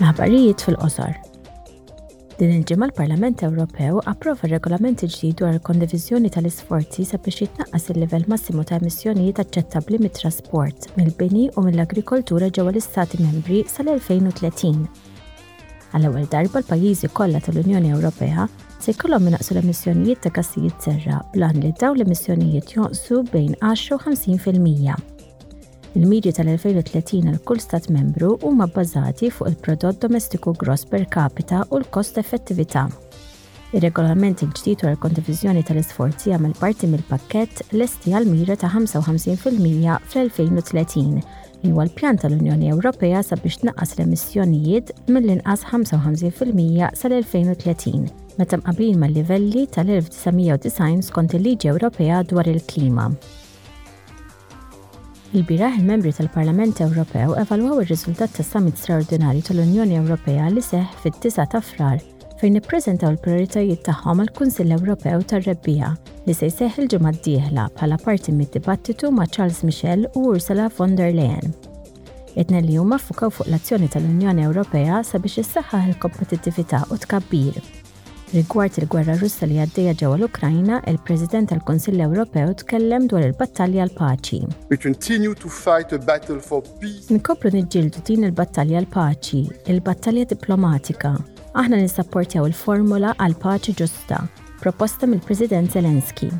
L-aħbarijiet fil-qosor. Din il-ġimgħa l-Parlament Ewropew approva regolament ġdid dwar il-kondiviżjoni tal-isforzi sabiex jitnaqqas il-livell massimu ta' emissjonijiet aċċettabbli mit-trasport, mill-bini u mill-agrikoltura ġewwa l-Istati Membri sal-2030. Għall-ewwel darba l-pajjiżi kollha tal-Unjoni Ewropea se jkollhom inaqsu l-emissjonijiet ta' gassijiet serra bl-għan li dawn l-emissjonijiet jonqsu bejn 10 u 50 fil-mija. Il-miri tal-2030 għal kull Stat Membru huma bbażati fuq il-prodott domestiku gross per capita u l-kost effettività. Ir-Regolament il-ġdid wara l-kondiviżjoni tal-isforzi jagħmel parti mill-pakkett lesti għall-mira ta' 55 fil-mija fl-2030, li huwa l-pjan tal-Unjoni Ewropea sabiex tnaqqas l-emissjonijiet mill-inqas 55 fil-mija sal-2030, meta mqabblin mal-livelli tal-1990 skont il-Liġi Ewropea dwar il-Klima. Ilbieraħ il-Membri tal-Parlament Ewropew evalwaw ir-riżultat tas-Summit Straordinarju tal-Unjoni Ewropea li seħħ fid-9 ta' Frar fejn ippreżentaw il-prijoritajiet tagħhom għall-Kunsill Ewropew tar-Rebbiegħa li se jseħħ il-ġimgħa d-dieħla bħala parti mid-dibattitu ma' Charles Michel u Ursula von der Leyen. It-tnejn li huma ffukaw fuq l-azzjoni tal-Unjoni Ewropea sabiex issaħħaħ il-kompetittività u t-tkabbir. Rigward il-gwerra Russa li għaddejja ġewwa l-Ukrajna, il-President tal-Kunsill Ewropew tkellem dwar il-battalja għall-paċi. We continue to fight a battle for peace. Inkomplu niġġieldu din il-battalja għall-paċi, il-battalja diplomatika. Aħna nissapportjaw il-formula għal paċi ġusta, proposta mill-President Zelensky.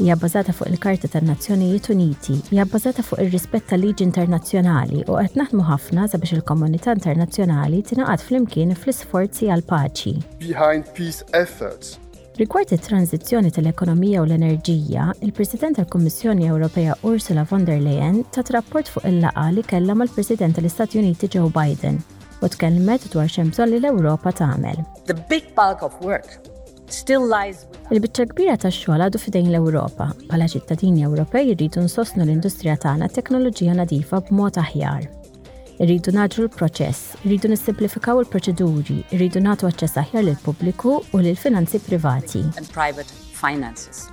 Hija bbażata fuq il-Karta tan-Nazzjonijiet Uniti. Hija bbażata fuq ir-rispett tal-liġi internazzjonali u qed naħdmu ħafna sabiex il-komunità internazzjonali tingħaqad flimkien fl-isforzi għall-paċi. behind peace efforts. Rigward it-tranżizzjoni tal-ekonomija u l-enerġija, il-President tal-Kummissjoni Ewropea Ursula von der Leyen tat rapport fuq il-laqgħa li kellha mal-President tal-Istati Uniti Joe Biden u tkellmet dwar x'hemm bżonn li l-Ewropa tagħmel. The big bulk of work still lies with us. Il-biċċa kbira tax-xogħol għadu f'idejn l-Ewropa. Bħala ċittadini Ewropej irridu nsostnu l-industrija tagħna teknoloġija nadifa b'mod aħjar. Irridu naġru l-proċess, irridu nissimplifikaw il-proċeduri, irridu nagħtu aċċess aħjar lill-pubbliku u lill-finanzi privati. and private finances.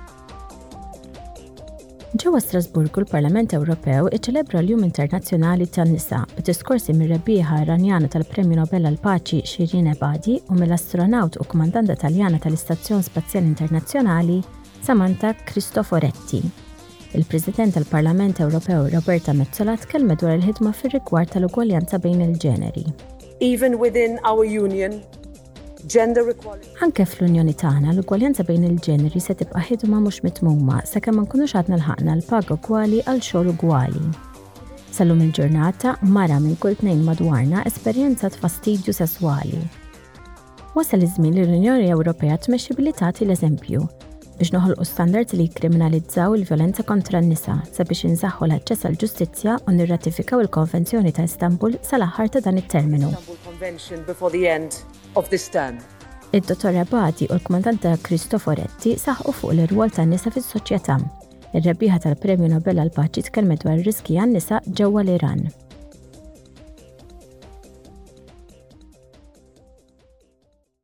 Ġewwa Strasburgu l-Parlament Ewropew iċċelebra l-Jum Internazzjonali tan-Nisa bi diskorsi mir-rebbieħa Iranjana tal-Premju Nobel għall-Paċi Shirin Ebadi u mill-astronaut u kmandanta Taljana tal-Istazzjon Spazjali Internazzjonali Samantha Cristoforetti. Il-President tal-Parlament Ewropew Roberta Metsola tkellmet dwar il-ħidma fir-rigward tal-ugwaljanza bejn il-ġeneri. Even within our union, gender equality. Anke fl-Unjoni tagħna, l-ugwaljanza bejn il-ġeneri se tibqa' ħidma mhux mitmuma sakemm ma nkunux għadna lħaqna l-paga ugwali għal xogħol ugwali. Sallum il-ġurnata, mara minn kull tnejn madwarna esperjenza fastidju sesswali. Wasal iż-żmien li l-Unjoni Ewropea tmexxi billi tagħti l-eżempju. biex noħolqu standards li jikkriminalizzaw il-vjolenza kontra n-nisa sabiex insaħħu l-aċċess għal ġustizzja u nirratifikaw il-Konvenzjoni ta' Istanbul sal-aħħar ta' dan it-terminu. Id-Dottor Abati u l-Kmandanta Cristoforetti saħqu fuq l-irwol tan-nisa fis-soċjetà. Ir-rebbieħa tal-Premju Nobel għall-Paċi tkellmet dwar ir-riski għan-nisa ġewwa l-Iran.